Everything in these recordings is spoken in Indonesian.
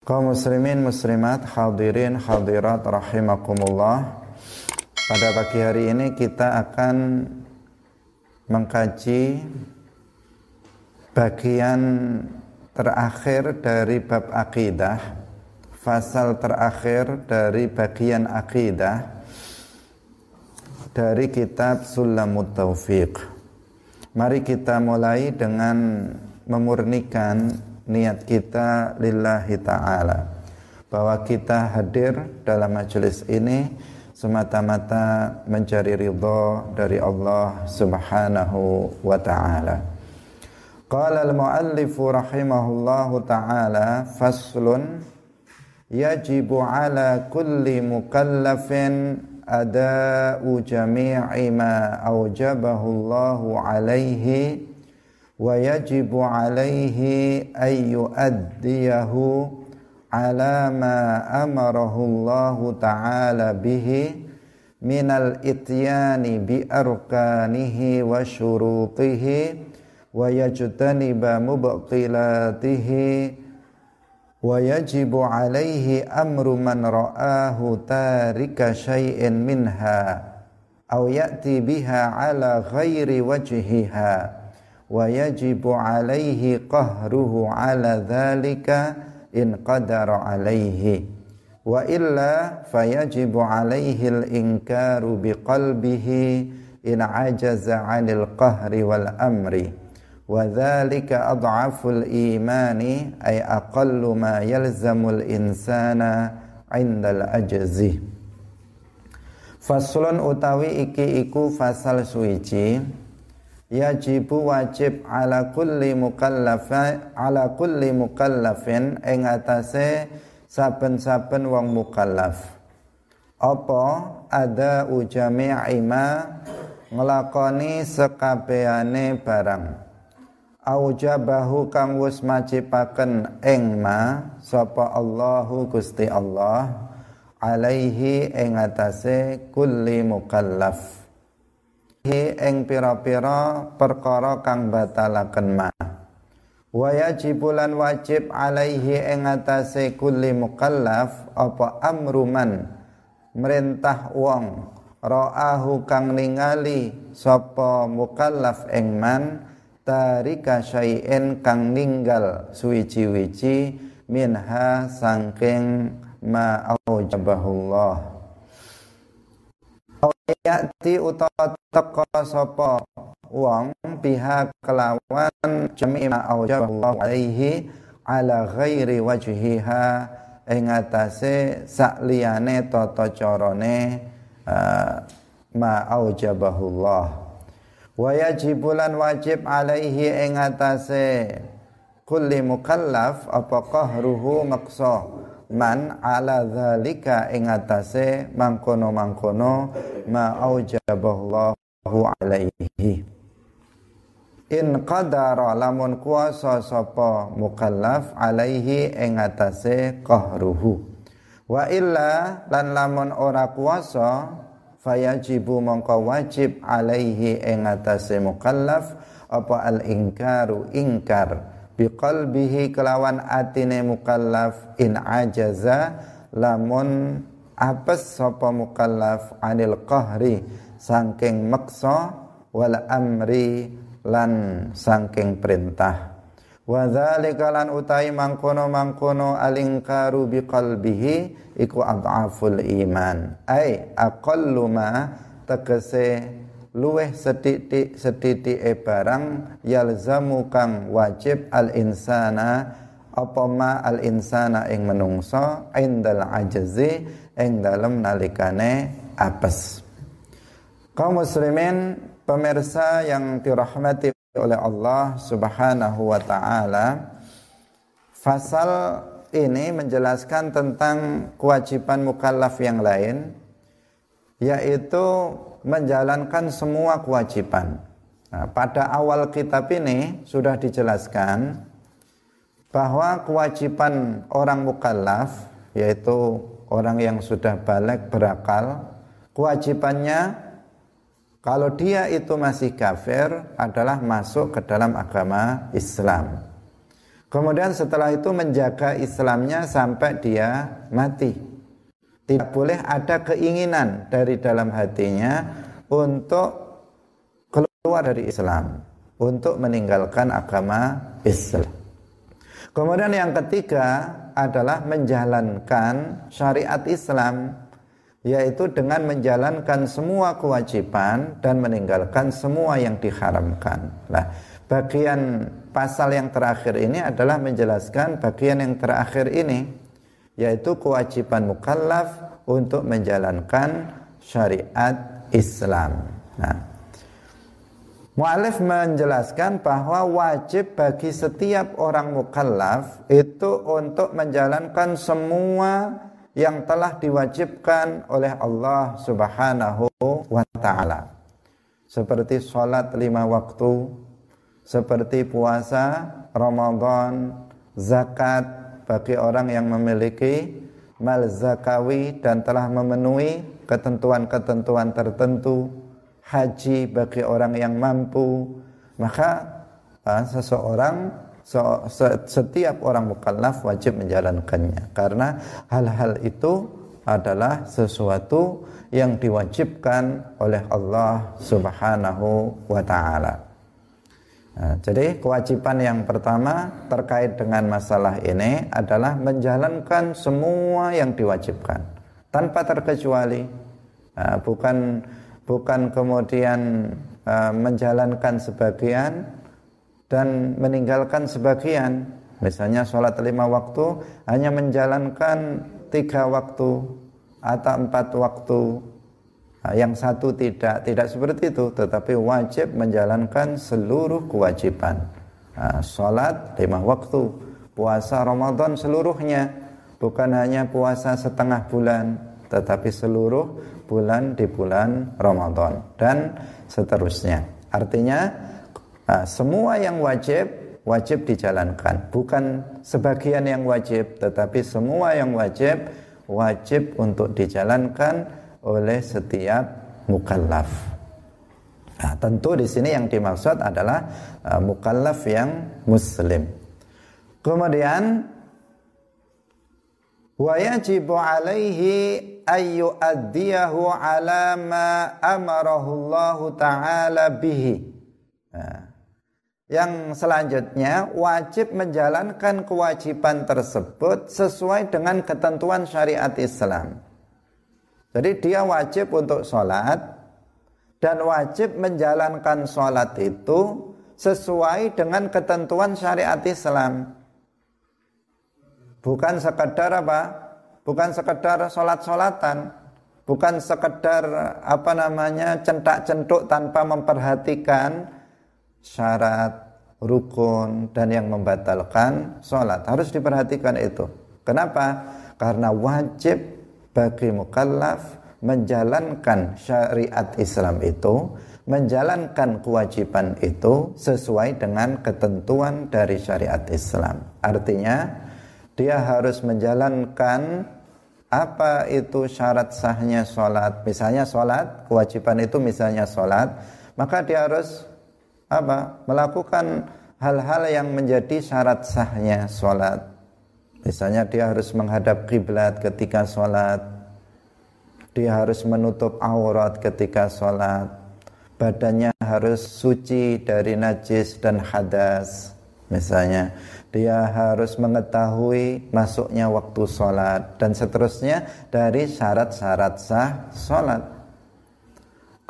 Kaum muslimin muslimat hadirin hadirat rahimakumullah. Pada pagi hari ini kita akan mengkaji bagian terakhir dari bab akidah Fasal terakhir dari bagian akidah Dari kitab Sulamut Taufiq. Mari kita mulai dengan memurnikan niat kita lillahi ta'ala bahwa kita hadir dalam majelis ini semata-mata mencari ridha dari Allah Subhanahu wa taala. Qala al-muallif rahimahullahu taala faslun yajibu ala kulli mukallafin ada'u jami'i ma aujabahu Allah alaihi ويجب عليه أن يؤديه على ما أمره الله تعالى به من الإتيان بأركانه وشروطه ويجتنب مبطلاته. ويجب عليه أمر من رآه تارك شيء منها أو يأتي بها على غير وجهها. wa yajibu alaihi qahruhu ala dhalika in qadara alaihi. Wa illa fayajibu alaihi al-inkaru biqalbihi in ajaza 'anil qahri wal amri. Wa dhalika adhaful imani ay aqallu ma yalzamul insana 'indal ajzi. Faslun utawi iki iku fasal suici yajibu wajib ala kulli mukallafa ala kulli mukallafin ing atase saben-saben wong mukallaf. Apa? Ada ujami'i ma nglakoni sekabehane barang. Aujabahu kang wis majibaken ing ma sapa Allahu Gusti Allah alaihi ing atase kulli mukallaf ing pira-pira perkara kang batalaken ma. Wa yajibulan wajib alaihi ing atase kulli mukallaf apa amruman merintah wong ra'ahu kang ningali sapa mukallaf ing man tarika syai'in kang ninggal suwiji-wiji minha sangking ma aujabahullah yati utawa teka sapa? Wong pihak kelawan jami' ma aujaballahu alaihi ala ghairi wajhiha. Ing atase sakliyane tata carane uh, ma aujabahullah. Wa yajibulan wajib alaihi ing atase kulli mukallaf apa qahruhu maqsa man ala zalika ing atase mangkono-mangkono ma aujaballahu alaihi. In qadara lamun kuasa sapa mukallaf alaihi ing atase qahruhu. Wa illa lan lamun ora kuasa fayajibu mongko wajib alaihi ing atase mukallaf apa al ingkaru ingkar biqalbihi kelawan atine mukallaf in ajaza lamun apes sapa mukallaf anil qahri saking maksa wal amri lan saking perintah. Wa dzalika lan utai mangkono-mangkono alingkaru biqalbihi iku adhaful iman. Ai aqallu ma tegese luweh setitik setitik e barang yalzamu kang wajib al insana apa ma al insana ing menungso? Indal ajazi ing dalem nalikane apes. Kaum muslimin pemirsa yang dirahmati oleh Allah Subhanahu wa taala fasal ini menjelaskan tentang kewajiban mukallaf yang lain yaitu menjalankan semua kewajiban. Nah, pada awal kitab ini sudah dijelaskan bahwa kewajiban orang mukallaf yaitu orang yang sudah balik berakal, kewajibannya kalau dia itu masih kafir adalah masuk ke dalam agama Islam. Kemudian setelah itu menjaga Islamnya sampai dia mati. Tidak boleh ada keinginan dari dalam hatinya untuk keluar dari Islam, untuk meninggalkan agama Islam. Kemudian yang ketiga adalah menjalankan syariat Islam yaitu dengan menjalankan semua kewajiban dan meninggalkan semua yang diharamkan. Nah, bagian pasal yang terakhir ini adalah menjelaskan bagian yang terakhir ini yaitu kewajiban mukallaf untuk menjalankan syariat Islam. Nah, Mu'alif menjelaskan bahwa wajib bagi setiap orang mukallaf itu untuk menjalankan semua yang telah diwajibkan oleh Allah Subhanahu wa taala. Seperti sholat lima waktu, seperti puasa, Ramadan, zakat bagi orang yang memiliki mal zakawi dan telah memenuhi ketentuan-ketentuan tertentu, haji bagi orang yang mampu, maka uh, seseorang setiap orang mukallaf wajib menjalankannya karena hal-hal itu adalah sesuatu yang diwajibkan oleh Allah Subhanahu wa taala. Nah, jadi kewajiban yang pertama terkait dengan masalah ini adalah menjalankan semua yang diwajibkan tanpa terkecuali, nah, bukan bukan kemudian uh, menjalankan sebagian dan meninggalkan sebagian. Misalnya sholat lima waktu hanya menjalankan tiga waktu atau empat waktu yang satu tidak tidak seperti itu, tetapi wajib menjalankan seluruh kewajiban. Nah, salat lima waktu, puasa Ramadan seluruhnya, bukan hanya puasa setengah bulan, tetapi seluruh bulan di bulan Ramadan dan seterusnya. Artinya nah, semua yang wajib wajib dijalankan, bukan sebagian yang wajib, tetapi semua yang wajib wajib untuk dijalankan oleh setiap mukallaf. Nah, tentu di sini yang dimaksud adalah uh, mukallaf yang muslim. Kemudian wa yajibu alaihi ayu addiyahu ala ma amarahu Allah taala bihi. Nah, yang selanjutnya wajib menjalankan kewajiban tersebut sesuai dengan ketentuan syariat Islam. Jadi dia wajib untuk sholat dan wajib menjalankan sholat itu sesuai dengan ketentuan syariat Islam. Bukan sekedar apa? Bukan sekedar sholat-sholatan. Bukan sekedar apa namanya centak-centuk tanpa memperhatikan syarat, rukun dan yang membatalkan sholat. Harus diperhatikan itu. Kenapa? Karena wajib bagi mukallaf menjalankan syariat Islam itu, menjalankan kewajiban itu sesuai dengan ketentuan dari syariat Islam. Artinya, dia harus menjalankan apa itu syarat sahnya sholat. Misalnya sholat, kewajiban itu misalnya sholat, maka dia harus apa? Melakukan hal-hal yang menjadi syarat sahnya sholat. Misalnya dia harus menghadap kiblat ketika sholat, dia harus menutup aurat ketika sholat, badannya harus suci dari najis dan hadas. Misalnya, dia harus mengetahui masuknya waktu sholat dan seterusnya dari syarat-syarat sah sholat.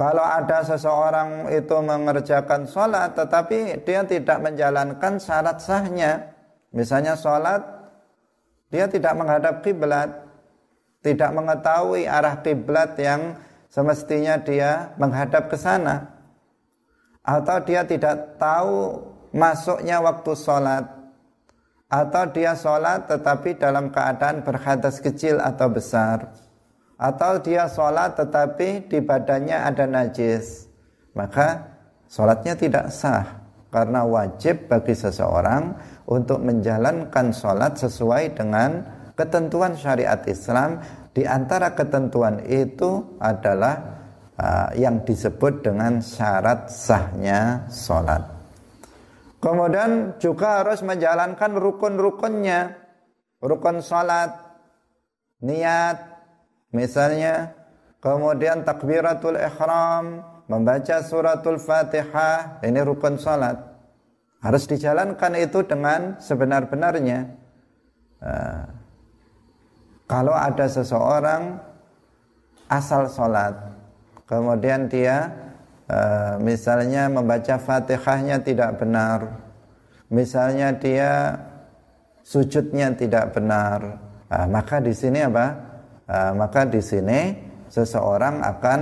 Kalau ada seseorang itu mengerjakan sholat tetapi dia tidak menjalankan syarat sahnya, misalnya sholat dia tidak menghadap kiblat, tidak mengetahui arah kiblat yang semestinya dia menghadap ke sana. Atau dia tidak tahu masuknya waktu sholat. Atau dia sholat tetapi dalam keadaan berhadas kecil atau besar. Atau dia sholat tetapi di badannya ada najis. Maka sholatnya tidak sah. Karena wajib bagi seseorang untuk menjalankan sholat sesuai dengan ketentuan syariat Islam di antara ketentuan itu adalah uh, yang disebut dengan syarat sahnya sholat Kemudian juga harus menjalankan rukun-rukunnya. Rukun salat, niat, misalnya. Kemudian takbiratul ihram, membaca suratul fatihah. Ini rukun salat. Harus dijalankan itu dengan sebenar-benarnya. Nah, kalau ada seseorang asal salat, kemudian dia Eh, misalnya membaca Fatihahnya tidak benar, misalnya dia sujudnya tidak benar, uh, maka di sini apa? Maka di sini seseorang akan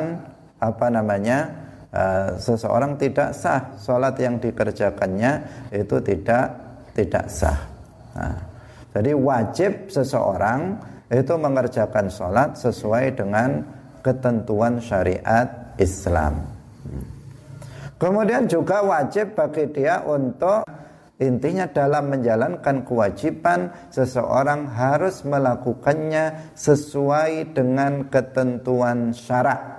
apa namanya? Uh, seseorang tidak sah sholat yang dikerjakannya itu tidak tidak sah. Nah, jadi wajib seseorang itu mengerjakan sholat sesuai dengan ketentuan syariat Islam. Kemudian juga wajib bagi dia untuk intinya dalam menjalankan kewajiban seseorang harus melakukannya sesuai dengan ketentuan syarak.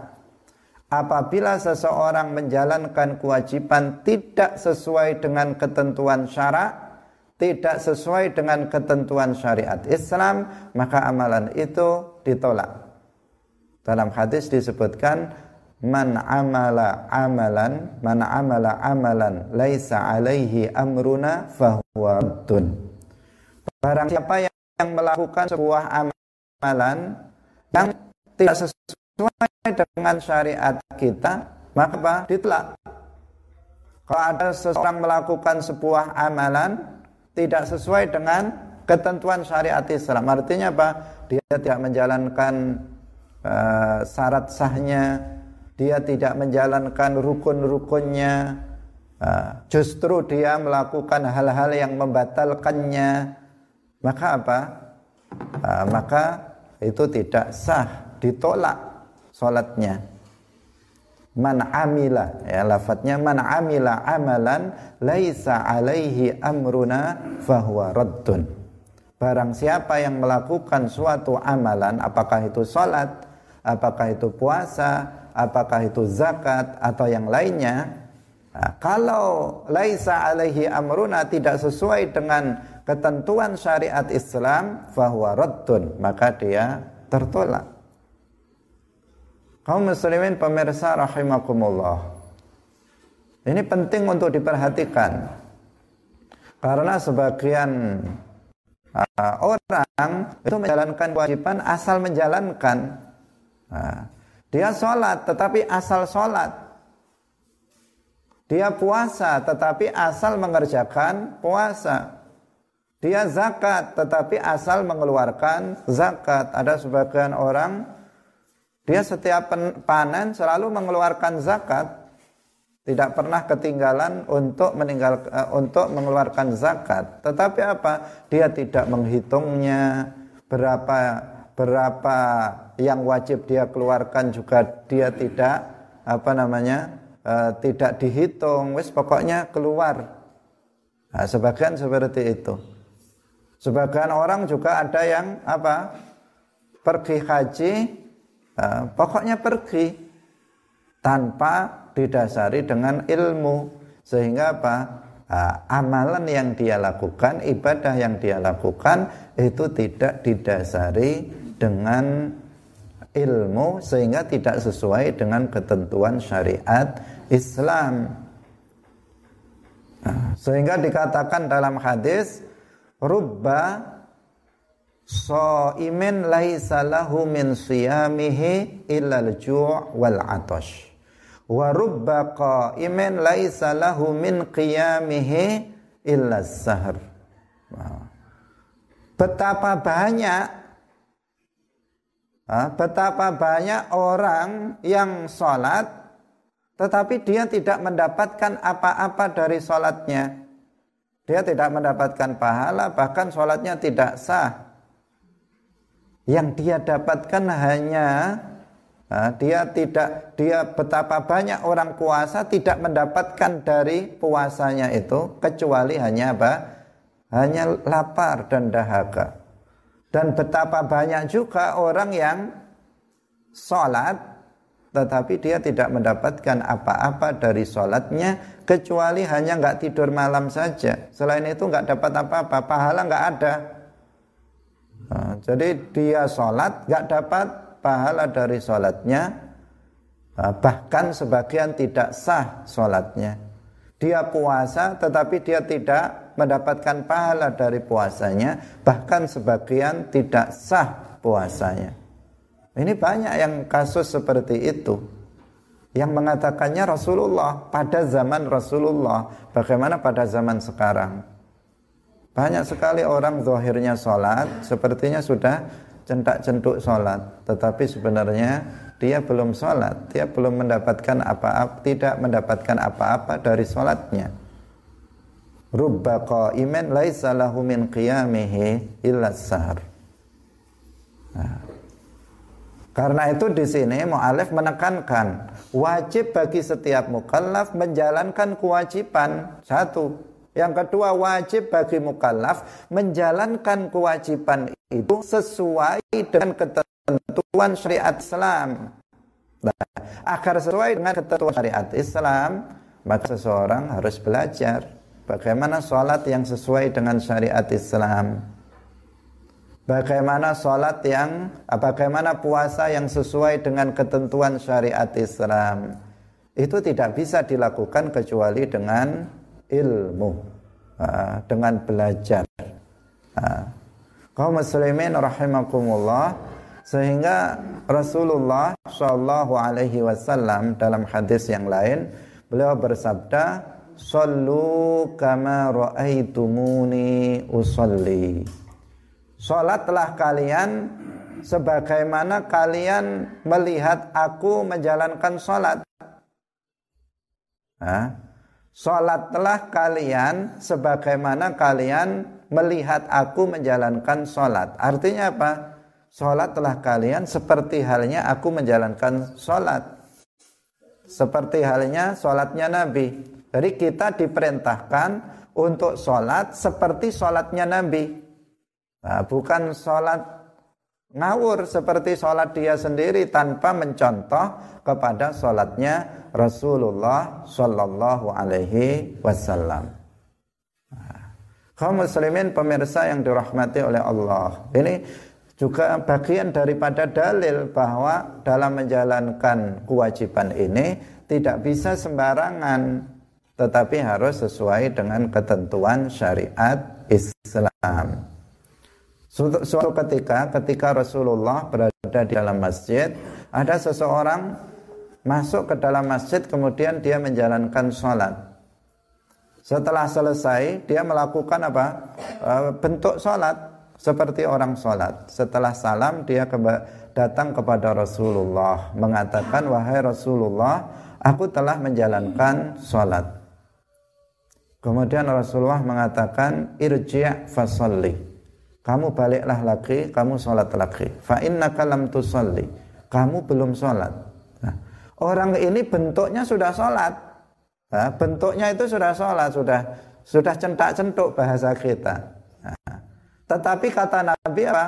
Apabila seseorang menjalankan kewajiban tidak sesuai dengan ketentuan syarak, tidak sesuai dengan ketentuan syariat Islam, maka amalan itu ditolak. Dalam hadis disebutkan man amala amalan man amala amalan laisa alaihi amruna fahuwa raddun barang siapa yang melakukan sebuah amalan yang tidak sesuai dengan syariat kita maka apa? ditolak kalau ada seseorang melakukan sebuah amalan tidak sesuai dengan ketentuan syariat Islam. Artinya apa? Dia tidak menjalankan uh, syarat sahnya dia tidak menjalankan rukun-rukunnya, ah, justru dia melakukan hal-hal yang membatalkannya, maka apa? Ah, maka itu tidak sah, ditolak sholatnya. Man amila, ya lafadznya man amila amalan laisa alaihi amruna fahuwa raddun. Barang siapa yang melakukan suatu amalan, apakah itu sholat, apakah itu puasa, apakah itu zakat atau yang lainnya nah, kalau laisa alaihi amruna tidak sesuai dengan ketentuan syariat Islam fahuwa raddun maka dia tertolak kaum muslimin pemirsa rahimakumullah ini penting untuk diperhatikan karena sebagian uh, orang itu menjalankan kewajiban asal menjalankan nah, dia sholat tetapi asal sholat. Dia puasa tetapi asal mengerjakan puasa. Dia zakat tetapi asal mengeluarkan zakat. Ada sebagian orang dia setiap panen selalu mengeluarkan zakat. Tidak pernah ketinggalan untuk meninggal uh, untuk mengeluarkan zakat. Tetapi apa? Dia tidak menghitungnya berapa berapa yang wajib dia keluarkan juga dia tidak apa namanya uh, tidak dihitung wis pokoknya keluar nah, sebagian seperti itu sebagian orang juga ada yang apa pergi haji pokoknya pergi tanpa didasari dengan ilmu. Sehingga apa? Amalan yang dia lakukan ibadah yang dia lakukan itu tidak didasari dengan ilmu sehingga tidak sesuai dengan ketentuan syariat Islam. Sehingga dikatakan dalam hadis rubba imin laisa lahu min siyamihi illa al-ju' wal 'atash. Wa rubba qa'imin laisa lahu min qiyamihi illa as-sahr. Betapa banyak betapa banyak orang yang sholat tetapi dia tidak mendapatkan apa-apa dari sholatnya. Dia tidak mendapatkan pahala, bahkan sholatnya tidak sah. Yang dia dapatkan hanya dia tidak dia betapa banyak orang puasa tidak mendapatkan dari puasanya itu kecuali hanya apa? Hanya lapar dan dahaga. Dan betapa banyak juga orang yang sholat tetapi dia tidak mendapatkan apa-apa dari sholatnya kecuali hanya nggak tidur malam saja. Selain itu nggak dapat apa-apa, pahala nggak ada. Nah, jadi dia sholat nggak dapat pahala dari sholatnya, nah, bahkan sebagian tidak sah sholatnya. Dia puasa tetapi dia tidak mendapatkan pahala dari puasanya, bahkan sebagian tidak sah puasanya. Ini banyak yang kasus seperti itu. Yang mengatakannya Rasulullah pada zaman Rasulullah. Bagaimana pada zaman sekarang? Banyak sekali orang zahirnya sholat, sepertinya sudah centak-centuk sholat. Tetapi sebenarnya dia belum sholat. Dia belum mendapatkan apa-apa, tidak mendapatkan apa-apa dari sholatnya. Rubba qa'iman laisa lahu min qiyamihi illa sahar. Nah, karena itu di sini mu'alif menekankan wajib bagi setiap mukallaf menjalankan kewajiban satu. Yang kedua wajib bagi mukallaf menjalankan kewajiban itu sesuai dengan ketentuan syariat Islam. Nah, agar sesuai dengan ketentuan syariat Islam, maka seseorang harus belajar bagaimana sholat yang sesuai dengan syariat Islam bagaimana sholat yang bagaimana puasa yang sesuai dengan ketentuan syariat Islam itu tidak bisa dilakukan kecuali dengan ilmu. Dengan belajar. Kaum muslimin rahimakumullah sehingga Rasulullah Shallallahu Alaihi Wasallam dalam hadis yang lain beliau bersabda Sallu kama ra'aitumuni usalli. Sholatlah kalian sebagaimana kalian melihat aku menjalankan sholat. Nah, sholatlah kalian sebagaimana kalian melihat aku menjalankan sholat. Artinya apa? Sholatlah kalian seperti halnya aku menjalankan sholat. Seperti halnya sholatnya Nabi. Jadi kita diperintahkan untuk sholat seperti sholatnya Nabi. Nah, bukan sholat ngawur seperti sholat dia sendiri tanpa mencontoh kepada sholatnya Rasulullah Shallallahu Alaihi Wasallam. Nah, kaum muslimin pemirsa yang dirahmati oleh Allah. Ini juga bagian daripada dalil bahwa dalam menjalankan kewajiban ini tidak bisa sembarangan tetapi harus sesuai dengan ketentuan syariat Islam. Suatu, suatu ketika ketika Rasulullah berada di dalam masjid, ada seseorang masuk ke dalam masjid kemudian dia menjalankan sholat. Setelah selesai dia melakukan apa? E, bentuk sholat seperti orang sholat. Setelah salam dia datang kepada Rasulullah mengatakan wahai Rasulullah aku telah menjalankan sholat. Kemudian Rasulullah mengatakan irji' fasalli kamu baliklah lagi, kamu sholat lagi. Fa innaka lam tusalli. Kamu belum sholat. Nah, orang ini bentuknya sudah sholat. Nah, bentuknya itu sudah sholat, sudah sudah centak-centuk bahasa kita. Nah, tetapi kata Nabi apa?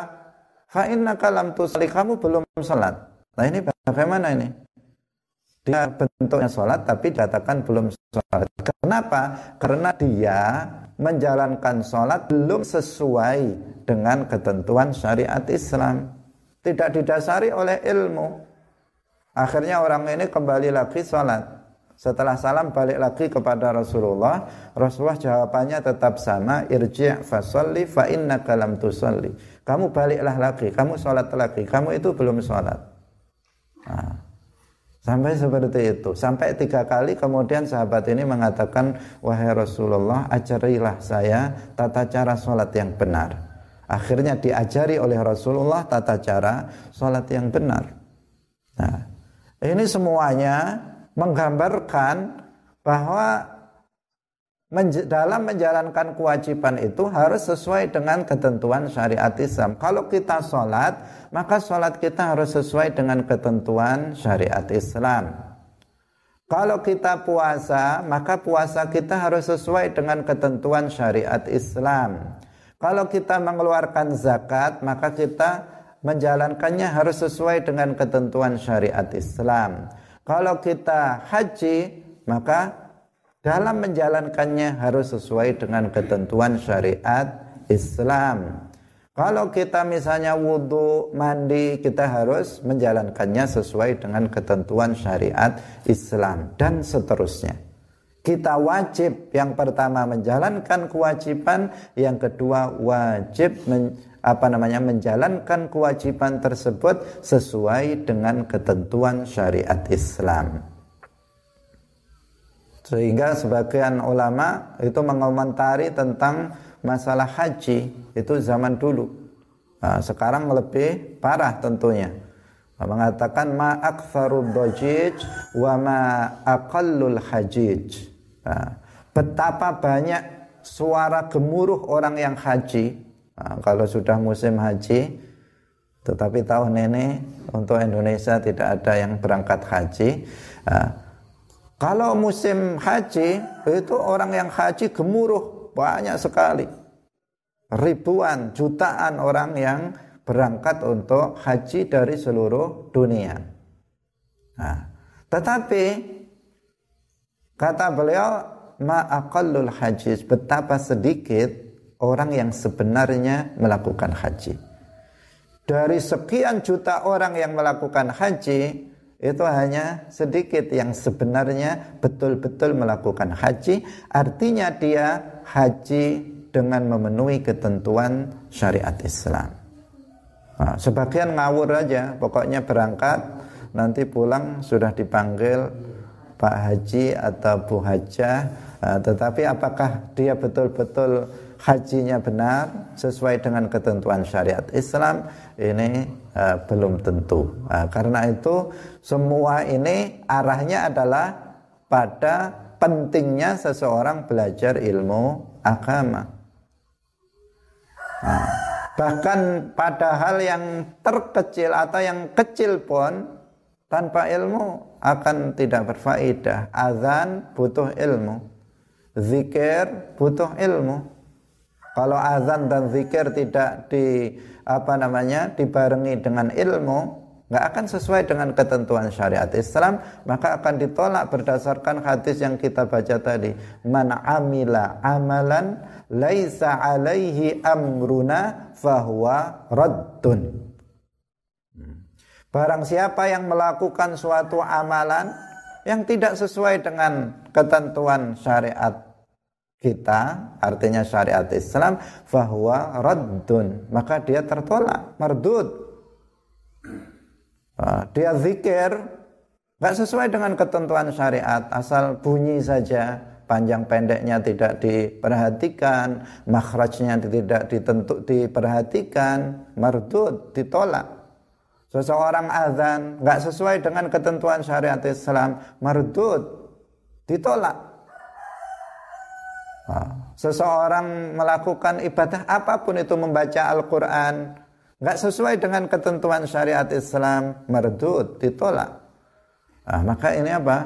Fa innaka lam tusalli. Kamu belum sholat. Nah ini bagaimana ini? Dia bentuknya sholat tapi dikatakan belum sholat. Kenapa? Karena dia menjalankan sholat belum sesuai dengan ketentuan syariat Islam. Tidak didasari oleh ilmu. Akhirnya orang ini kembali lagi sholat. Setelah salam balik lagi kepada Rasulullah. Rasulullah jawabannya tetap sama. Irji' fasalli fa innaka lam tusalli. Kamu baliklah lagi. Kamu sholat lagi. Kamu itu belum sholat. Nah. Sampai seperti itu. Sampai tiga kali kemudian sahabat ini mengatakan, Wahai Rasulullah, ajarilah saya tata cara sholat yang benar. Akhirnya diajari oleh Rasulullah tata cara sholat yang benar. Nah, ini semuanya menggambarkan bahwa dalam menjalankan kewajiban itu harus sesuai dengan ketentuan syariat Islam. Kalau kita sholat, maka sholat kita harus sesuai dengan ketentuan syariat Islam. Kalau kita puasa, maka puasa kita harus sesuai dengan ketentuan syariat Islam. Kalau kita mengeluarkan zakat, maka kita menjalankannya harus sesuai dengan ketentuan syariat Islam. Kalau kita haji, maka dalam menjalankannya harus sesuai dengan ketentuan syariat Islam. Kalau kita misalnya wudhu, mandi, kita harus menjalankannya sesuai dengan ketentuan syariat Islam dan seterusnya. Kita wajib yang pertama menjalankan kewajiban, yang kedua wajib men, apa namanya menjalankan kewajiban tersebut sesuai dengan ketentuan syariat Islam. Sehingga sebagian ulama itu mengomentari tentang masalah haji itu zaman dulu. Nah, sekarang lebih parah tentunya. Mengatakan ma aktsarud dajij wa ma hajij. Nah, betapa banyak suara gemuruh orang yang haji. Nah, kalau sudah musim haji, tetapi tahun ini untuk Indonesia tidak ada yang berangkat haji. Nah, kalau musim haji itu orang yang haji gemuruh banyak sekali. Ribuan, jutaan orang yang berangkat untuk haji dari seluruh dunia. Nah, tetapi kata beliau ma'aqallul haji betapa sedikit orang yang sebenarnya melakukan haji. Dari sekian juta orang yang melakukan haji, itu hanya sedikit yang sebenarnya betul-betul melakukan haji. Artinya dia haji dengan memenuhi ketentuan syariat Islam. Nah, sebagian ngawur aja pokoknya berangkat nanti pulang sudah dipanggil Pak Haji atau Bu Hajah. Nah, tetapi apakah dia betul-betul hajinya benar sesuai dengan ketentuan syariat Islam ini uh, belum tentu. Uh, karena itu semua ini arahnya adalah pada pentingnya seseorang belajar ilmu agama. Nah, bahkan pada hal yang terkecil atau yang kecil pun tanpa ilmu akan tidak berfaedah. Azan butuh ilmu. Zikir butuh ilmu. Kalau azan dan zikir tidak di apa namanya dibarengi dengan ilmu, nggak akan sesuai dengan ketentuan syariat Islam, maka akan ditolak berdasarkan hadis yang kita baca tadi. Man amila amalan laisa alaihi amruna fahuwa raddun. Barang siapa yang melakukan suatu amalan yang tidak sesuai dengan ketentuan syariat kita artinya syariat Islam bahwa raddun. Maka dia tertolak mardud. Dia zikir. Nggak sesuai dengan ketentuan syariat asal bunyi saja. Panjang pendeknya tidak diperhatikan makhrajnya tidak ditentu diperhatikan mardud ditolak. Seseorang azan nggak sesuai dengan ketentuan syariat Islam mardud ditolak Seseorang melakukan ibadah apa pun itu membaca Al-Quran nggak sesuai dengan ketentuan syariat Islam merdut ditolak. Nah, maka ini apa?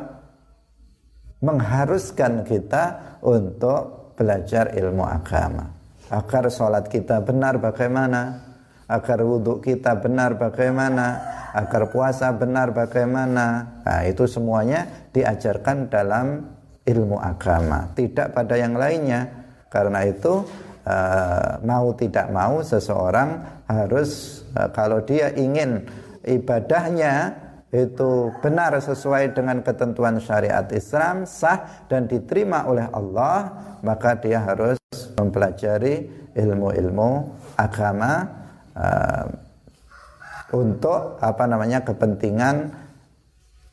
Mengharuskan kita untuk belajar ilmu agama agar sholat kita benar bagaimana, agar wudhu kita benar bagaimana, agar puasa benar bagaimana. Nah, itu semuanya diajarkan dalam ilmu agama, tidak pada yang lainnya. Karena itu uh, mau tidak mau seseorang harus uh, kalau dia ingin ibadahnya itu benar sesuai dengan ketentuan syariat Islam sah dan diterima oleh Allah maka dia harus mempelajari ilmu-ilmu agama uh, untuk apa namanya kepentingan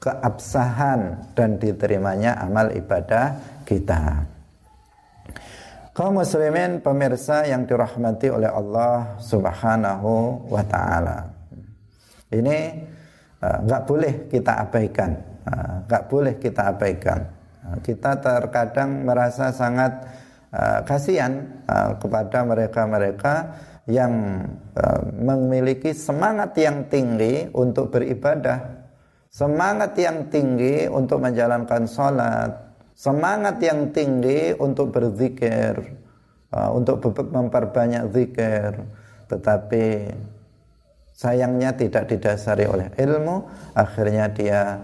keabsahan dan diterimanya amal ibadah kita. Kaum muslimin pemirsa yang dirahmati oleh Allah Subhanahu wa taala. Ini eh, nggak uh, boleh kita abaikan, eh, nggak uh, boleh kita abaikan. Uh, kita terkadang merasa sangat uh, kasihan uh, kepada mereka-mereka yang uh, memiliki semangat yang tinggi untuk beribadah semangat yang tinggi untuk menjalankan sholat, semangat yang tinggi untuk berzikir, uh, untuk memperbanyak zikir, tetapi sayangnya tidak didasari oleh ilmu, akhirnya dia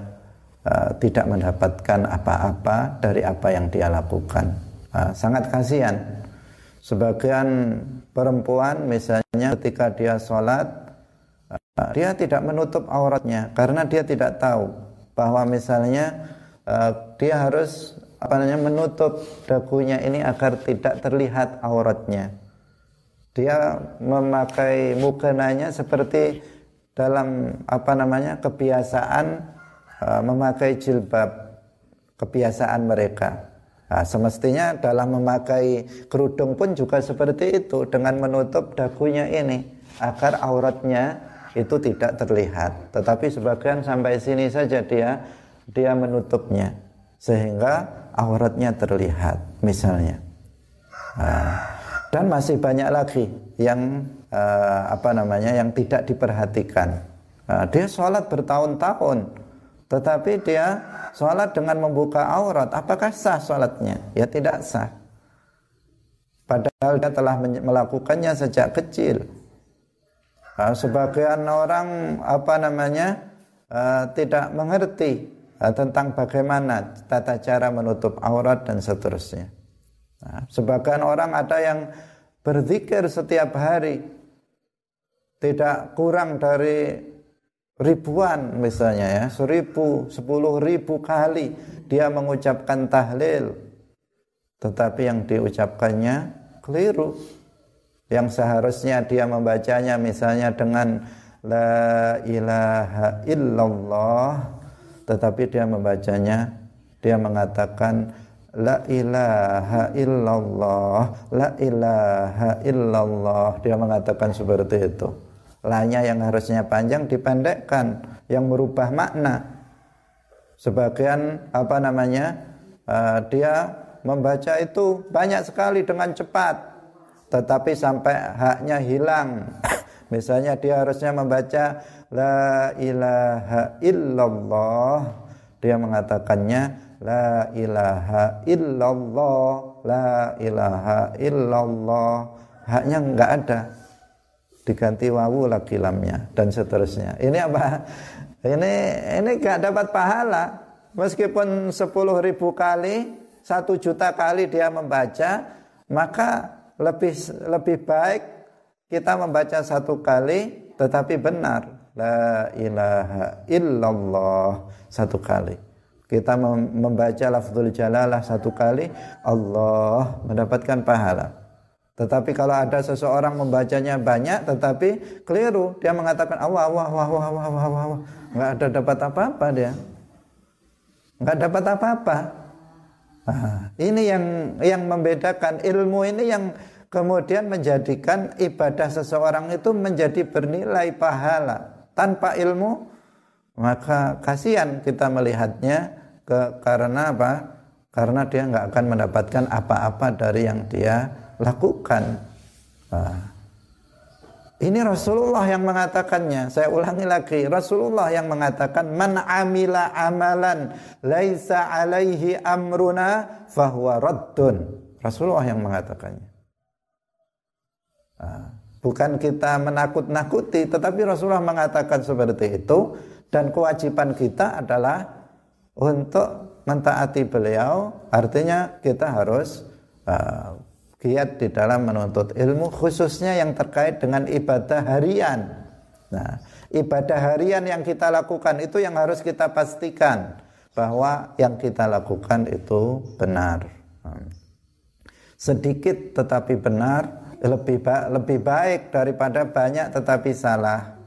uh, tidak mendapatkan apa-apa dari apa yang dia lakukan. Uh, sangat kasihan. Sebagian perempuan misalnya ketika dia sholat, dia tidak menutup auratnya karena dia tidak tahu bahwa misalnya uh, dia harus apa namanya menutup dagunya ini agar tidak terlihat auratnya. Dia memakai mukenanya seperti dalam apa namanya kebiasaan uh, memakai jilbab kebiasaan mereka. Nah, semestinya dalam memakai kerudung pun juga seperti itu dengan menutup dagunya ini agar auratnya itu tidak terlihat. Tetapi sebagian sampai sini saja dia dia menutupnya sehingga auratnya terlihat misalnya. Nah, dan masih banyak lagi yang uh, apa namanya yang tidak diperhatikan. Nah, dia sholat bertahun-tahun tetapi dia sholat dengan membuka aurat. Apakah sah sholatnya? Ya tidak sah. Padahal dia telah melakukannya sejak kecil sebagian orang apa namanya tidak mengerti tentang bagaimana tata cara menutup aurat dan seterusnya. Nah, sebagian orang ada yang berzikir setiap hari tidak kurang dari ribuan misalnya ya seribu sepuluh ribu kali dia mengucapkan tahlil tetapi yang diucapkannya keliru yang seharusnya dia membacanya misalnya dengan la ilaha illallah tetapi dia membacanya dia mengatakan la ilaha illallah la ilaha illallah. Dia mengatakan seperti itu. Lanya yang harusnya panjang dipendekkan yang merubah makna. Sebagian apa namanya uh, dia membaca itu banyak sekali dengan cepat tetapi sampai haknya hilang. Misalnya dia harusnya membaca la ilaha illallah. Dia mengatakannya la ilaha illallah la ilaha illallah. Haknya enggak ada. Diganti wawu lagi lamnya dan seterusnya. Ini apa? Ini ini enggak dapat pahala. Meskipun sepuluh ribu kali satu juta kali dia membaca maka lebih lebih baik kita membaca satu kali tetapi benar La ilaha illallah satu kali. Kita membaca lafzul jalalah satu kali, Allah mendapatkan pahala. Tetapi kalau ada seseorang membacanya banyak tetapi keliru, dia mengatakan Allah Allah Allah Allah Allah Allah, Allah. nggak ada dapat apa-apa dia. nggak dapat apa-apa. Nah, ini yang yang membedakan ilmu ini yang kemudian menjadikan ibadah seseorang itu menjadi bernilai pahala tanpa ilmu maka kasihan kita melihatnya ke, karena apa? Karena dia nggak akan mendapatkan apa-apa dari yang dia lakukan. Nah, ini Rasulullah yang mengatakannya. Saya ulangi lagi, Rasulullah yang mengatakan man amila amalan laisa alaihi amruna fahuwa raddun. Rasulullah yang mengatakannya. Nah, Bukan kita menakut-nakuti, tetapi Rasulullah mengatakan seperti itu dan kewajiban kita adalah untuk mentaati beliau. Artinya kita harus uh, giat di dalam menuntut ilmu khususnya yang terkait dengan ibadah harian. Nah, ibadah harian yang kita lakukan itu yang harus kita pastikan bahwa yang kita lakukan itu benar. Sedikit tetapi benar lebih ba lebih baik daripada banyak tetapi salah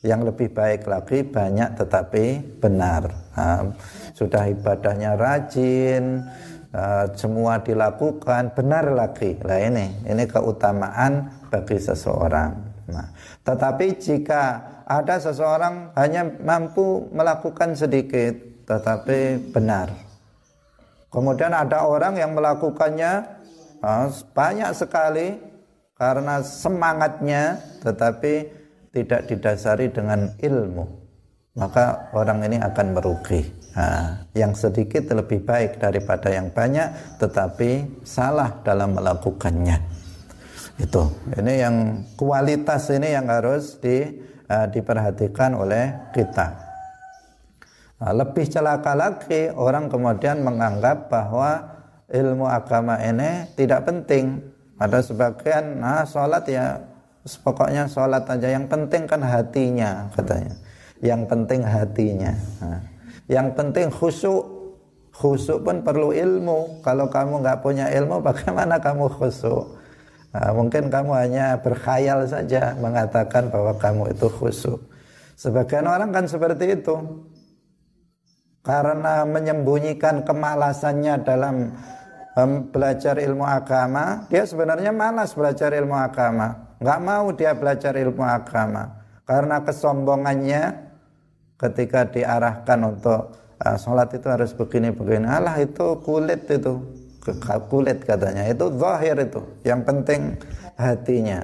yang lebih baik lagi banyak tetapi benar nah, sudah ibadahnya rajin uh, semua dilakukan benar lagi. Lah ini ini keutamaan bagi seseorang. Nah tetapi jika ada seseorang hanya mampu melakukan sedikit tetapi benar. Kemudian ada orang yang melakukannya uh, banyak sekali karena semangatnya tetapi tidak didasari dengan ilmu maka orang ini akan merugi nah, yang sedikit lebih baik daripada yang banyak tetapi salah dalam melakukannya itu ini yang kualitas ini yang harus di uh, diperhatikan oleh kita. Nah, lebih celaka lagi orang kemudian menganggap bahwa ilmu agama ini tidak penting. Ada sebagian, nah sholat ya pokoknya sholat aja. Yang penting kan hatinya katanya. Yang penting hatinya. Yang penting khusyuk. Khusyuk pun perlu ilmu. Kalau kamu nggak punya ilmu, bagaimana kamu khusyuk? Nah, mungkin kamu hanya berkhayal saja mengatakan bahwa kamu itu khusyuk. Sebagian orang kan seperti itu karena menyembunyikan kemalasannya dalam um, belajar ilmu agama, dia sebenarnya malas belajar ilmu agama. Nggak mau dia belajar ilmu agama karena kesombongannya ketika diarahkan untuk uh, sholat itu harus begini begini. Allah itu kulit itu kulit katanya itu zahir itu. Yang penting hatinya.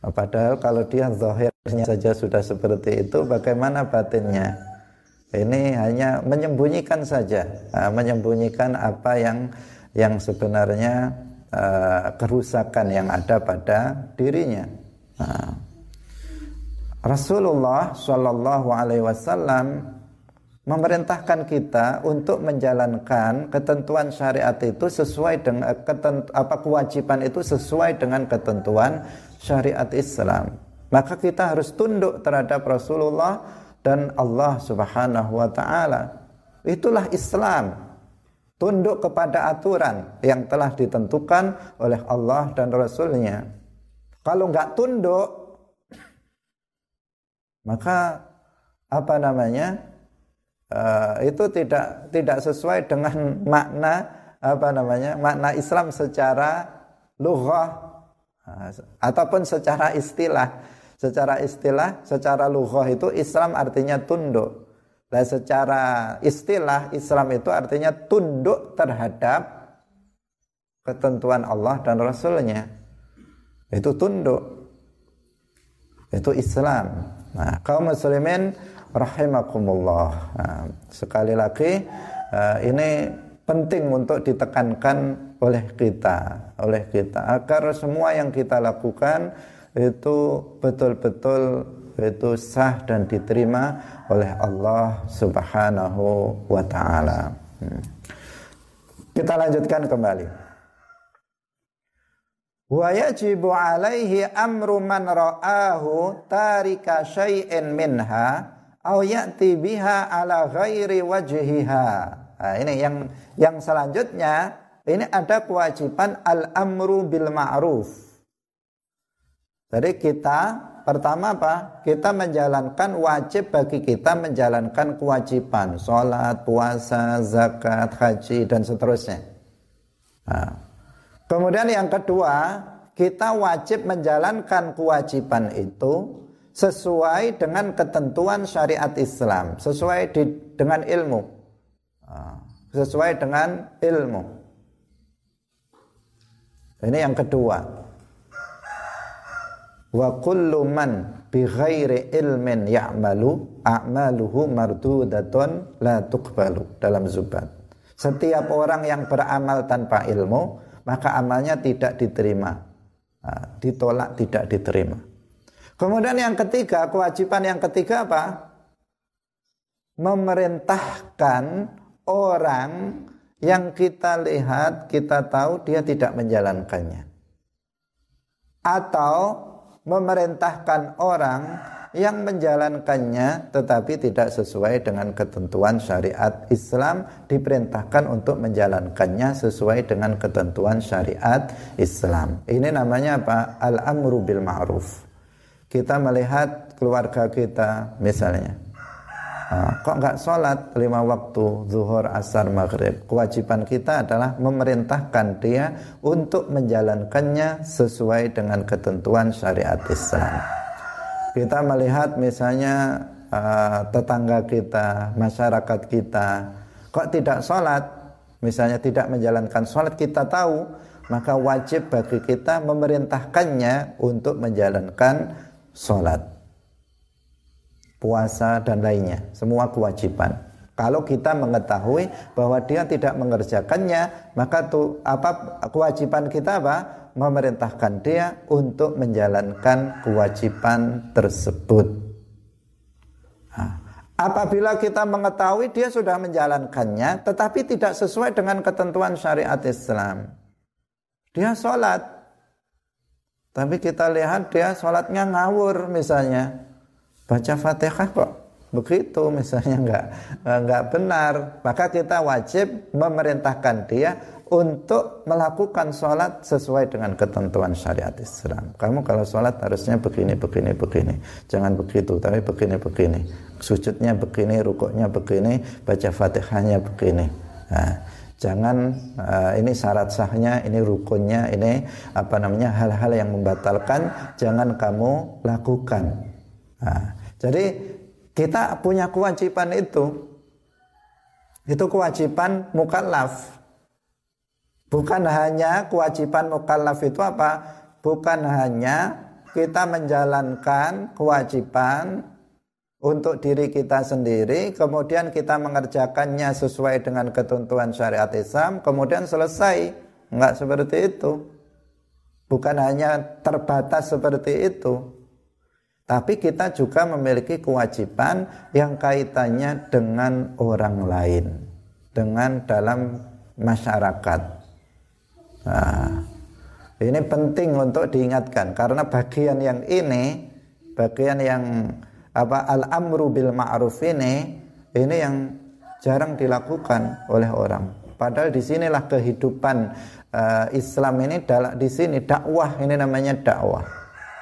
Padahal kalau dia zahirnya saja sudah seperti itu, bagaimana batinnya? Ini hanya menyembunyikan saja, uh, menyembunyikan apa yang yang sebenarnya uh, kerusakan yang ada pada dirinya. Uh, Rasulullah Shallallahu Alaihi Wasallam memerintahkan kita untuk menjalankan ketentuan syariat itu sesuai dengan ketentu, apa kewajiban itu sesuai dengan ketentuan syariat Islam. Maka kita harus tunduk terhadap Rasulullah dan Allah Subhanahu wa taala. Itulah Islam. Tunduk kepada aturan yang telah ditentukan oleh Allah dan Rasulnya. Kalau nggak tunduk, maka apa namanya? Uh, itu tidak tidak sesuai dengan makna apa namanya makna Islam secara lughah uh, ataupun secara istilah Secara istilah, secara lughah itu Islam artinya tunduk. Dan secara istilah Islam itu artinya tunduk terhadap ketentuan Allah dan Rasulnya. Itu tunduk. Itu Islam. Nah, kaum muslimin rahimakumullah. Nah, sekali lagi uh, ini penting untuk ditekankan oleh kita, oleh kita agar semua yang kita lakukan itu betul-betul itu sah dan diterima oleh Allah Subhanahu wa taala. Hmm. Kita lanjutkan kembali. Wa yajibu alaihi amru man ra'ahu tarika syai'in minha aw ya'ti biha ala ghairi wajhiha. Nah, ini yang yang selanjutnya ini ada kewajiban al-amru bil ma'ruf jadi kita pertama apa? Kita menjalankan wajib bagi kita menjalankan kewajiban sholat, puasa, zakat, haji dan seterusnya. Nah. Kemudian yang kedua, kita wajib menjalankan kewajiban itu sesuai dengan ketentuan syariat Islam, sesuai di, dengan ilmu, nah, sesuai dengan ilmu. Ini yang kedua. Wa kullu man bi ghairi ilmin ya'malu a'maluhu mardudatun la tuqbalu dalam zubat. Setiap orang yang beramal tanpa ilmu maka amalnya tidak diterima. Ditolak tidak diterima. Kemudian yang ketiga kewajiban yang ketiga apa? Memerintahkan orang yang kita lihat kita tahu dia tidak menjalankannya. Atau memerintahkan orang yang menjalankannya tetapi tidak sesuai dengan ketentuan syariat Islam diperintahkan untuk menjalankannya sesuai dengan ketentuan syariat Islam. Ini namanya apa? Al-amru bil ma'ruf. Kita melihat keluarga kita misalnya kok nggak sholat lima waktu zuhur asar maghrib kewajiban kita adalah memerintahkan dia untuk menjalankannya sesuai dengan ketentuan syariat Islam kita melihat misalnya uh, tetangga kita masyarakat kita kok tidak sholat misalnya tidak menjalankan sholat kita tahu maka wajib bagi kita memerintahkannya untuk menjalankan sholat puasa dan lainnya, semua kewajiban. Kalau kita mengetahui bahwa dia tidak mengerjakannya, maka tuh apa kewajiban kita apa? Memerintahkan dia untuk menjalankan kewajiban tersebut. Apabila kita mengetahui dia sudah menjalankannya, tetapi tidak sesuai dengan ketentuan syariat Islam. Dia sholat, tapi kita lihat dia sholatnya ngawur misalnya. Baca fatihah kok begitu misalnya enggak enggak benar maka kita wajib memerintahkan dia untuk melakukan sholat sesuai dengan ketentuan syariat Islam. Kamu kalau sholat harusnya begini, begini, begini. Jangan begitu, tapi begini, begini. Sujudnya begini, rukuknya begini, baca fatihahnya begini. Nah, jangan uh, ini syarat sahnya, ini rukunnya, ini apa namanya hal-hal yang membatalkan, jangan kamu lakukan. Nah, jadi kita punya kewajiban itu. Itu kewajiban mukallaf Bukan hanya kewajiban mukallaf itu apa? Bukan hanya kita menjalankan kewajiban untuk diri kita sendiri, kemudian kita mengerjakannya sesuai dengan ketentuan syariat Islam, kemudian selesai. Enggak seperti itu. Bukan hanya terbatas seperti itu. Tapi kita juga memiliki kewajiban yang kaitannya dengan orang lain, dengan dalam masyarakat. Nah, ini penting untuk diingatkan karena bagian yang ini, bagian yang apa al-amru bil ma'ruf ini, ini yang jarang dilakukan oleh orang. Padahal di sinilah kehidupan uh, Islam ini di sini dakwah ini namanya dakwah.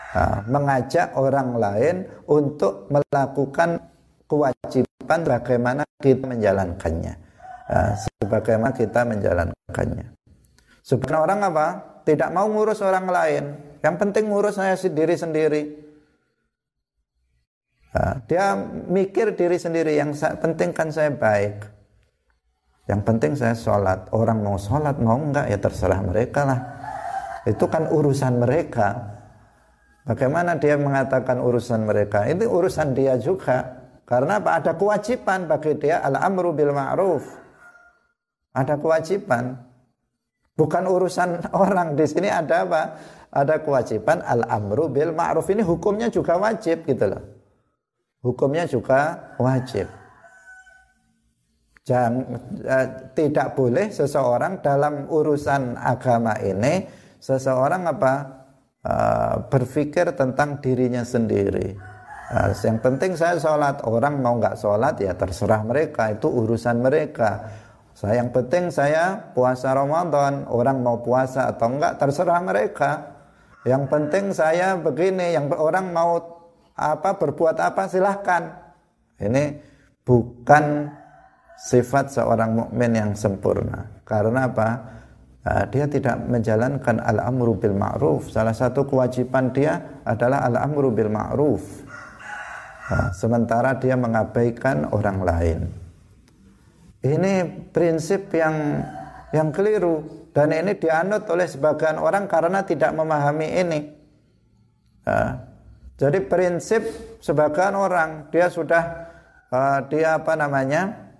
Uh, mengajak orang lain untuk melakukan kewajiban bagaimana kita menjalankannya. Uh, sebagaimana kita menjalankannya. Sebenarnya orang apa? Tidak mau ngurus orang lain. Yang penting ngurus saya sendiri sendiri. Dia mikir diri sendiri. Yang penting kan saya baik. Yang penting saya sholat. Orang mau sholat mau enggak ya terserah mereka lah. Itu kan urusan mereka. Bagaimana dia mengatakan urusan mereka? Ini urusan dia juga. Karena apa? Ada kewajiban bagi dia al-amru bil ma'ruf. Ada kewajiban. Bukan urusan orang di sini ada apa? Ada kewajiban al-amru bil ma'ruf ini hukumnya juga wajib gitu loh. Hukumnya juga wajib. Jangan eh, tidak boleh seseorang dalam urusan agama ini seseorang apa? Eh, berpikir tentang dirinya sendiri. Nah, yang penting saya sholat orang mau nggak sholat ya terserah mereka itu urusan mereka saya yang penting saya puasa Ramadan, orang mau puasa atau enggak terserah mereka. Yang penting saya begini, yang orang mau apa berbuat apa silahkan. Ini bukan sifat seorang mukmin yang sempurna. Karena apa? Nah, dia tidak menjalankan al-amru bil ma'ruf. Salah satu kewajiban dia adalah al-amru bil ma'ruf. Nah, sementara dia mengabaikan orang lain. Ini prinsip yang yang keliru dan ini dianut oleh sebagian orang karena tidak memahami ini. Ya. Jadi prinsip sebagian orang dia sudah uh, dia apa namanya?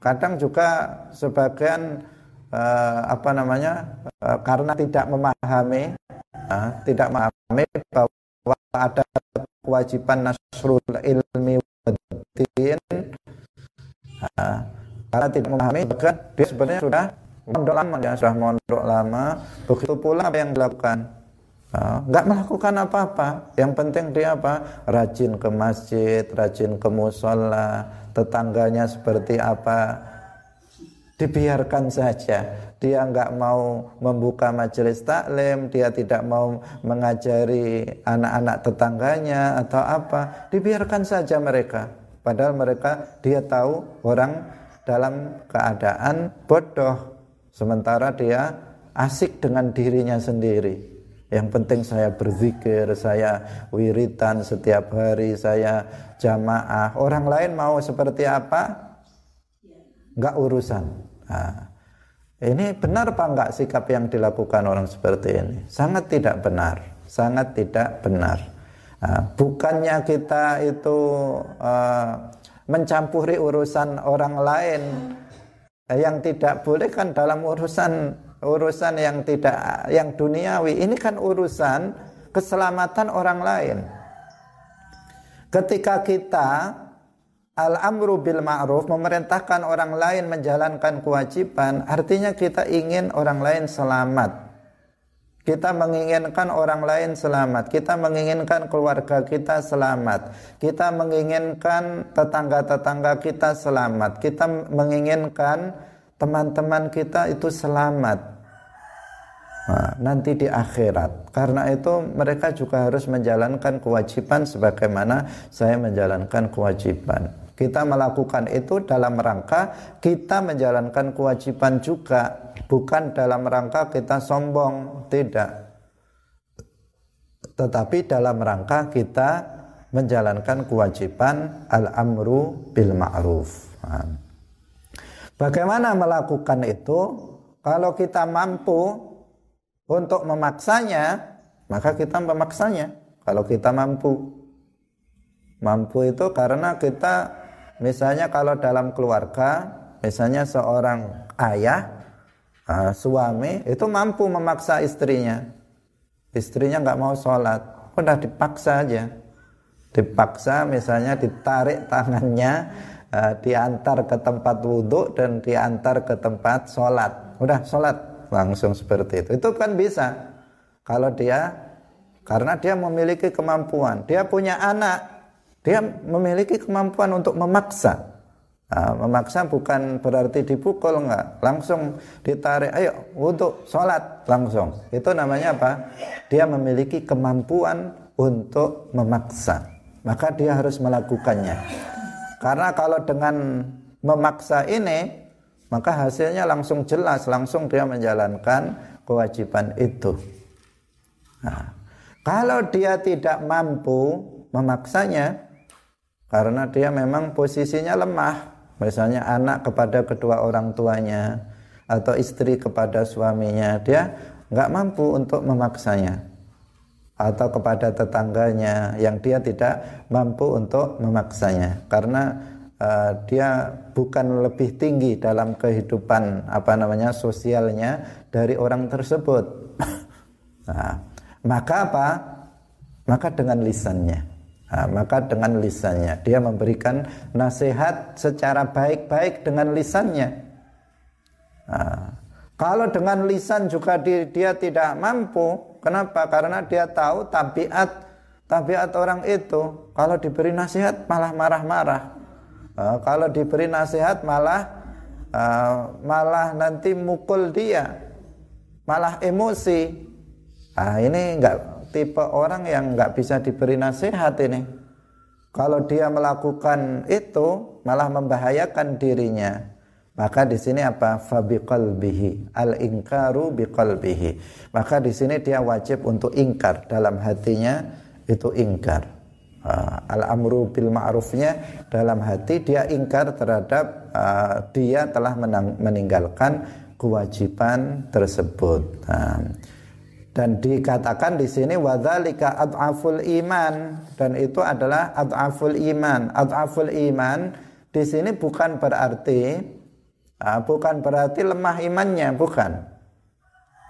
Kadang juga sebagian uh, apa namanya? Uh, karena tidak memahami uh, tidak memahami bahwa ada kewajiban nasrul ilmi wadin Nah, karena tidak memahami bahkan dia sebenarnya sudah mondok lama ya sudah mondok lama. Begitu pula apa yang dilakukan? Nah, nggak melakukan apa-apa. Yang penting dia apa? Rajin ke masjid rajin ke musola tetangganya seperti apa. Dibiarkan saja. Dia nggak mau membuka majelis taklim dia tidak mau mengajari anak-anak tetangganya atau apa. Dibiarkan saja mereka Padahal mereka dia tahu orang dalam keadaan bodoh sementara dia asik dengan dirinya sendiri. Yang penting saya berzikir, saya wiritan setiap hari, saya jamaah. Orang lain mau seperti apa? Enggak urusan. Nah, ini benar apa enggak sikap yang dilakukan orang seperti ini? Sangat tidak benar, sangat tidak benar. Nah, bukannya kita itu uh, mencampuri urusan orang lain yang tidak boleh kan dalam urusan urusan yang tidak yang duniawi ini kan urusan keselamatan orang lain. Ketika kita al-amru bil ma'ruf memerintahkan orang lain menjalankan kewajiban artinya kita ingin orang lain selamat kita menginginkan orang lain selamat, kita menginginkan keluarga kita selamat, kita menginginkan tetangga-tetangga kita selamat, kita menginginkan teman-teman kita itu selamat. Nah, nanti di akhirat. Karena itu mereka juga harus menjalankan kewajiban sebagaimana saya menjalankan kewajiban. Kita melakukan itu dalam rangka kita menjalankan kewajiban juga bukan dalam rangka kita sombong, tidak. Tetapi dalam rangka kita menjalankan kewajiban al-amru bil ma'ruf. Bagaimana melakukan itu? Kalau kita mampu untuk memaksanya, maka kita memaksanya. Kalau kita mampu. Mampu itu karena kita misalnya kalau dalam keluarga, misalnya seorang ayah suami itu mampu memaksa istrinya. Istrinya nggak mau sholat. Udah dipaksa aja. Dipaksa misalnya ditarik tangannya diantar ke tempat wudhu dan diantar ke tempat sholat. Udah sholat langsung seperti itu. Itu kan bisa. Kalau dia karena dia memiliki kemampuan. Dia punya anak dia memiliki kemampuan untuk memaksa Nah, memaksa bukan berarti dipukul enggak, langsung ditarik, ayo untuk sholat langsung. Itu namanya apa? Dia memiliki kemampuan untuk memaksa, maka dia harus melakukannya. Karena kalau dengan memaksa ini, maka hasilnya langsung jelas, langsung dia menjalankan kewajiban itu. Nah, kalau dia tidak mampu memaksanya, karena dia memang posisinya lemah, misalnya anak kepada kedua orang tuanya atau istri kepada suaminya dia nggak mampu untuk memaksanya. Atau kepada tetangganya yang dia tidak mampu untuk memaksanya. Karena uh, dia bukan lebih tinggi dalam kehidupan apa namanya sosialnya dari orang tersebut. Nah, maka apa? Maka dengan lisannya Nah, maka dengan lisannya dia memberikan nasihat secara baik-baik dengan lisannya. Nah, kalau dengan lisan juga di, dia tidak mampu, kenapa? Karena dia tahu tabiat tabiat orang itu kalau diberi nasihat malah marah-marah. Kalau diberi nasihat malah uh, malah nanti mukul dia, malah emosi. Nah, ini enggak tipe orang yang nggak bisa diberi nasihat ini. Kalau dia melakukan itu malah membahayakan dirinya. Maka di sini apa? Fabiqalbihi al-ingkaru biqalbihi. Maka di sini dia wajib untuk ingkar dalam hatinya itu ingkar. Uh, al-amru bil ma'rufnya dalam hati dia ingkar terhadap uh, dia telah meninggalkan kewajiban tersebut. Uh, dan dikatakan di sini wadzalika ad'aful iman dan itu adalah ad'aful iman. Ad'aful iman di sini bukan berarti uh, bukan berarti lemah imannya, bukan.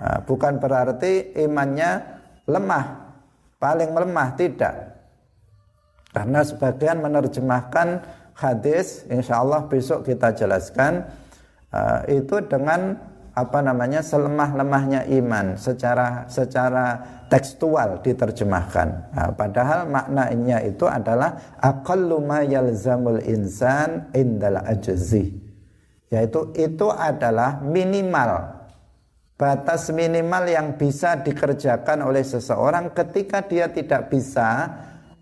Uh, bukan berarti imannya lemah, paling melemah tidak. Karena sebagian menerjemahkan hadis, insya Allah besok kita jelaskan uh, itu dengan apa namanya selemah-lemahnya iman secara secara tekstual diterjemahkan. Nah, padahal maknanya itu adalah aqallu ma yalzamul insan indal ajzi. Yaitu itu adalah minimal batas minimal yang bisa dikerjakan oleh seseorang ketika dia tidak bisa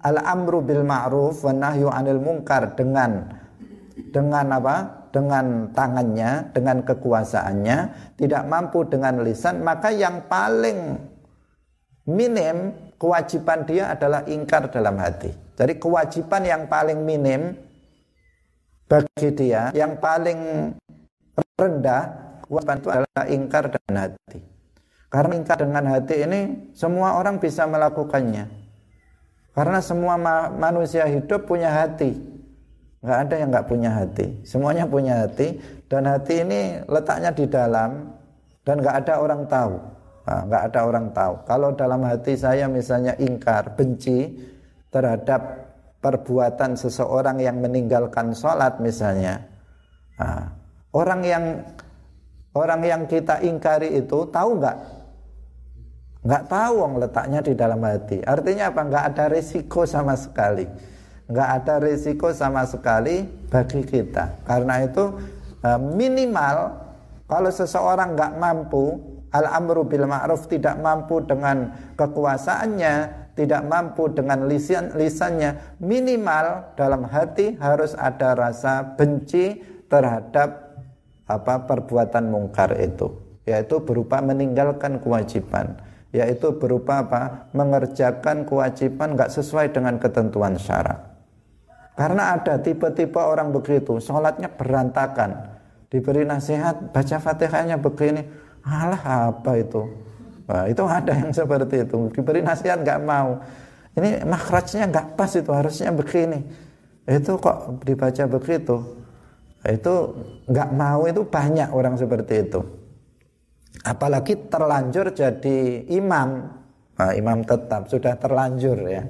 al-amru bil ma'ruf wa nahyu 'anil munkar dengan dengan apa? Dengan tangannya, dengan kekuasaannya, tidak mampu dengan lisan, maka yang paling minim kewajiban dia adalah ingkar dalam hati. Jadi kewajiban yang paling minim bagi dia, yang paling rendah kewajiban itu adalah ingkar dengan hati. Karena ingkar dengan hati ini semua orang bisa melakukannya. Karena semua manusia hidup punya hati nggak ada yang nggak punya hati semuanya punya hati dan hati ini letaknya di dalam dan nggak ada orang tahu nah, nggak ada orang tahu kalau dalam hati saya misalnya ingkar benci terhadap perbuatan seseorang yang meninggalkan sholat misalnya. Nah, orang yang orang yang kita ingkari itu tahu nggak? Nggak tahu wong letaknya di dalam hati. Artinya apa? Nggak ada risiko sama sekali. Nggak ada risiko sama sekali bagi kita. Karena itu eh, minimal kalau seseorang nggak mampu al-amru bil ma'ruf tidak mampu dengan kekuasaannya, tidak mampu dengan lisan lisannya, minimal dalam hati harus ada rasa benci terhadap apa perbuatan mungkar itu, yaitu berupa meninggalkan kewajiban, yaitu berupa apa? mengerjakan kewajiban nggak sesuai dengan ketentuan syarat. Karena ada tipe-tipe orang begitu, sholatnya berantakan, diberi nasihat, baca fatihahnya begini, Alah apa itu? Nah, itu ada yang seperti itu. Diberi nasihat nggak mau. Ini makhrajnya nggak pas itu harusnya begini. Itu kok dibaca begitu. Itu nggak mau itu banyak orang seperti itu. Apalagi terlanjur jadi imam. Nah, imam tetap sudah terlanjur ya.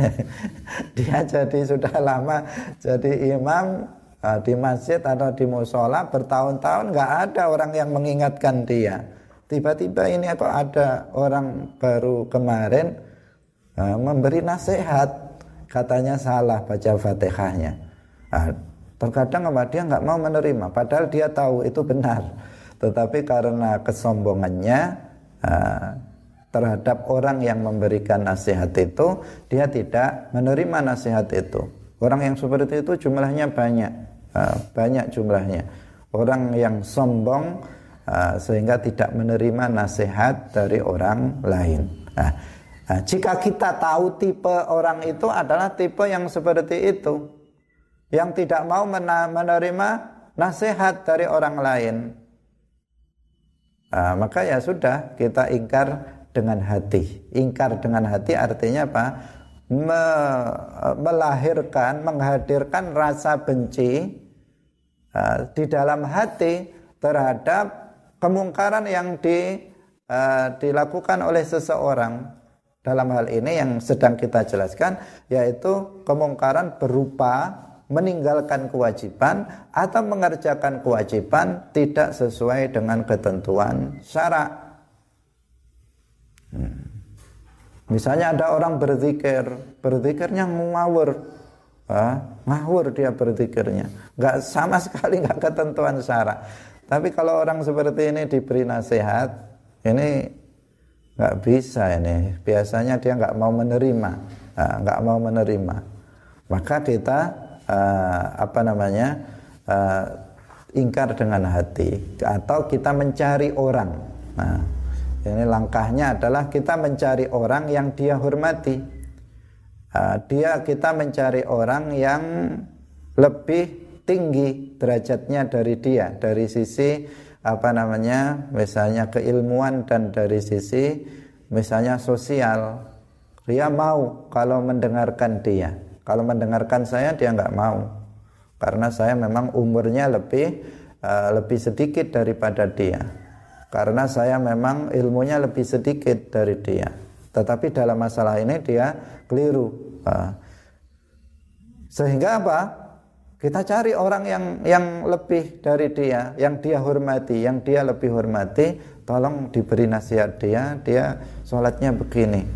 Dia jadi sudah lama jadi imam uh, di masjid atau di musola bertahun-tahun nggak ada orang yang mengingatkan dia. Tiba-tiba ini kok ada orang baru kemarin uh, memberi nasihat, katanya salah baca fatihahnya. Uh, terkadang apa dia nggak mau menerima, padahal dia tahu itu benar. Tetapi karena kesombongannya uh, terhadap orang yang memberikan nasihat itu, dia tidak menerima nasihat itu. Orang yang seperti itu jumlahnya banyak. Banyak jumlahnya orang yang sombong sehingga tidak menerima nasihat dari orang lain. Nah, jika kita tahu tipe orang itu adalah tipe yang seperti itu, yang tidak mau menerima nasihat dari orang lain, nah, maka ya sudah kita ingkar dengan hati. Ingkar dengan hati artinya apa? Me melahirkan, menghadirkan rasa benci uh, di dalam hati terhadap kemungkaran yang di, uh, dilakukan oleh seseorang dalam hal ini yang sedang kita jelaskan yaitu kemungkaran berupa meninggalkan kewajiban atau mengerjakan kewajiban tidak sesuai dengan ketentuan syarak. Misalnya ada orang berzikir, berzikirnya ngawur, ah, ngawur dia berzikirnya. Nggak sama sekali nggak ketentuan syarat. Tapi kalau orang seperti ini diberi nasihat ini nggak bisa ini. Biasanya dia nggak mau menerima. Nggak mau menerima. Maka kita uh, apa namanya uh, ingkar dengan hati. Atau kita mencari orang. Nah ini langkahnya adalah kita mencari orang yang dia hormati. Uh, dia kita mencari orang yang lebih tinggi derajatnya dari dia dari sisi apa namanya misalnya keilmuan dan dari sisi misalnya sosial. Dia mau kalau mendengarkan dia. Kalau mendengarkan saya dia nggak mau. Karena saya memang umurnya lebih uh, lebih sedikit daripada dia karena saya memang ilmunya lebih sedikit dari dia tetapi dalam masalah ini dia keliru sehingga apa kita cari orang yang yang lebih dari dia, yang dia hormati, yang dia lebih hormati, tolong diberi nasihat dia, dia sholatnya begini.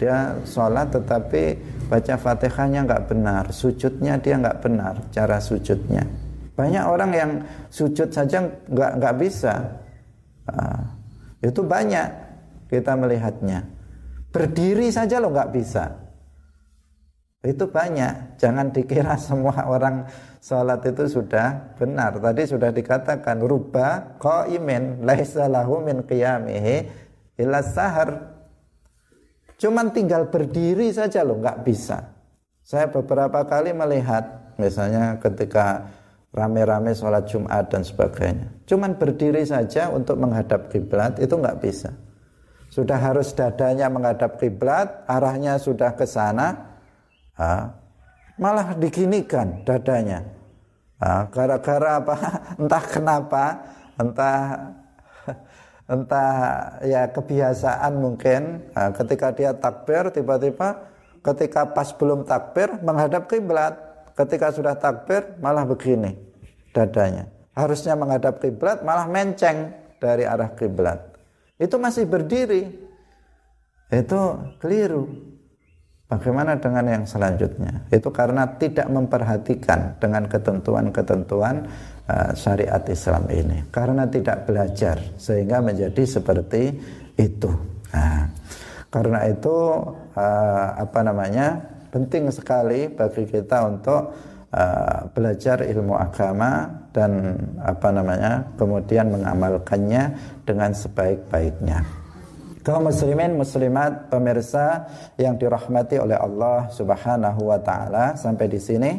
Dia sholat tetapi baca fatihahnya nggak benar, sujudnya dia nggak benar, cara sujudnya. Banyak orang yang sujud saja nggak nggak bisa. Nah, itu banyak kita melihatnya. Berdiri saja lo nggak bisa. Itu banyak. Jangan dikira semua orang sholat itu sudah benar. Tadi sudah dikatakan ruba qaimin laisa lahu min qiyamihi illa sahar. Cuman tinggal berdiri saja loh, nggak bisa. Saya beberapa kali melihat, misalnya ketika rame-rame sholat Jumat dan sebagainya. Cuman berdiri saja untuk menghadap kiblat itu nggak bisa. Sudah harus dadanya menghadap kiblat, arahnya sudah ke sana, malah diginikan dadanya gara-gara apa entah kenapa entah entah ya kebiasaan mungkin ketika dia takbir tiba-tiba ketika pas belum takbir menghadap kiblat. Ketika sudah takbir malah begini dadanya. Harusnya menghadap kiblat malah menceng dari arah kiblat. Itu masih berdiri. Itu keliru. Bagaimana dengan yang selanjutnya? Itu karena tidak memperhatikan dengan ketentuan-ketentuan uh, syariat Islam ini. Karena tidak belajar sehingga menjadi seperti itu. Nah, karena itu uh, apa namanya? Penting sekali bagi kita untuk uh, belajar ilmu agama dan apa namanya? kemudian mengamalkannya dengan sebaik-baiknya kaum muslimin muslimat pemirsa yang dirahmati oleh Allah Subhanahu wa taala sampai di sini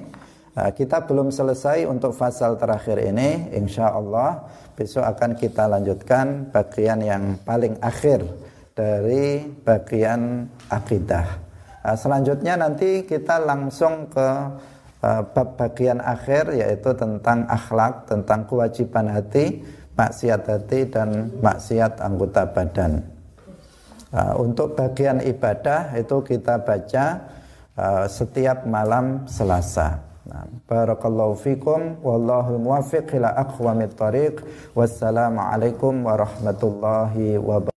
uh, kita belum selesai untuk fasal terakhir ini insya Allah besok akan kita lanjutkan bagian yang paling akhir dari bagian akidah uh, selanjutnya nanti kita langsung ke uh, bab bagian akhir yaitu tentang akhlak tentang kewajiban hati maksiat hati dan maksiat anggota badan Uh, untuk bagian ibadah itu kita baca setiap malam Selasa. Nah, barakallahu fikum wallahu muwaffiq ila aqwamit thariq. Wassalamualaikum warahmatullahi wabarakatuh.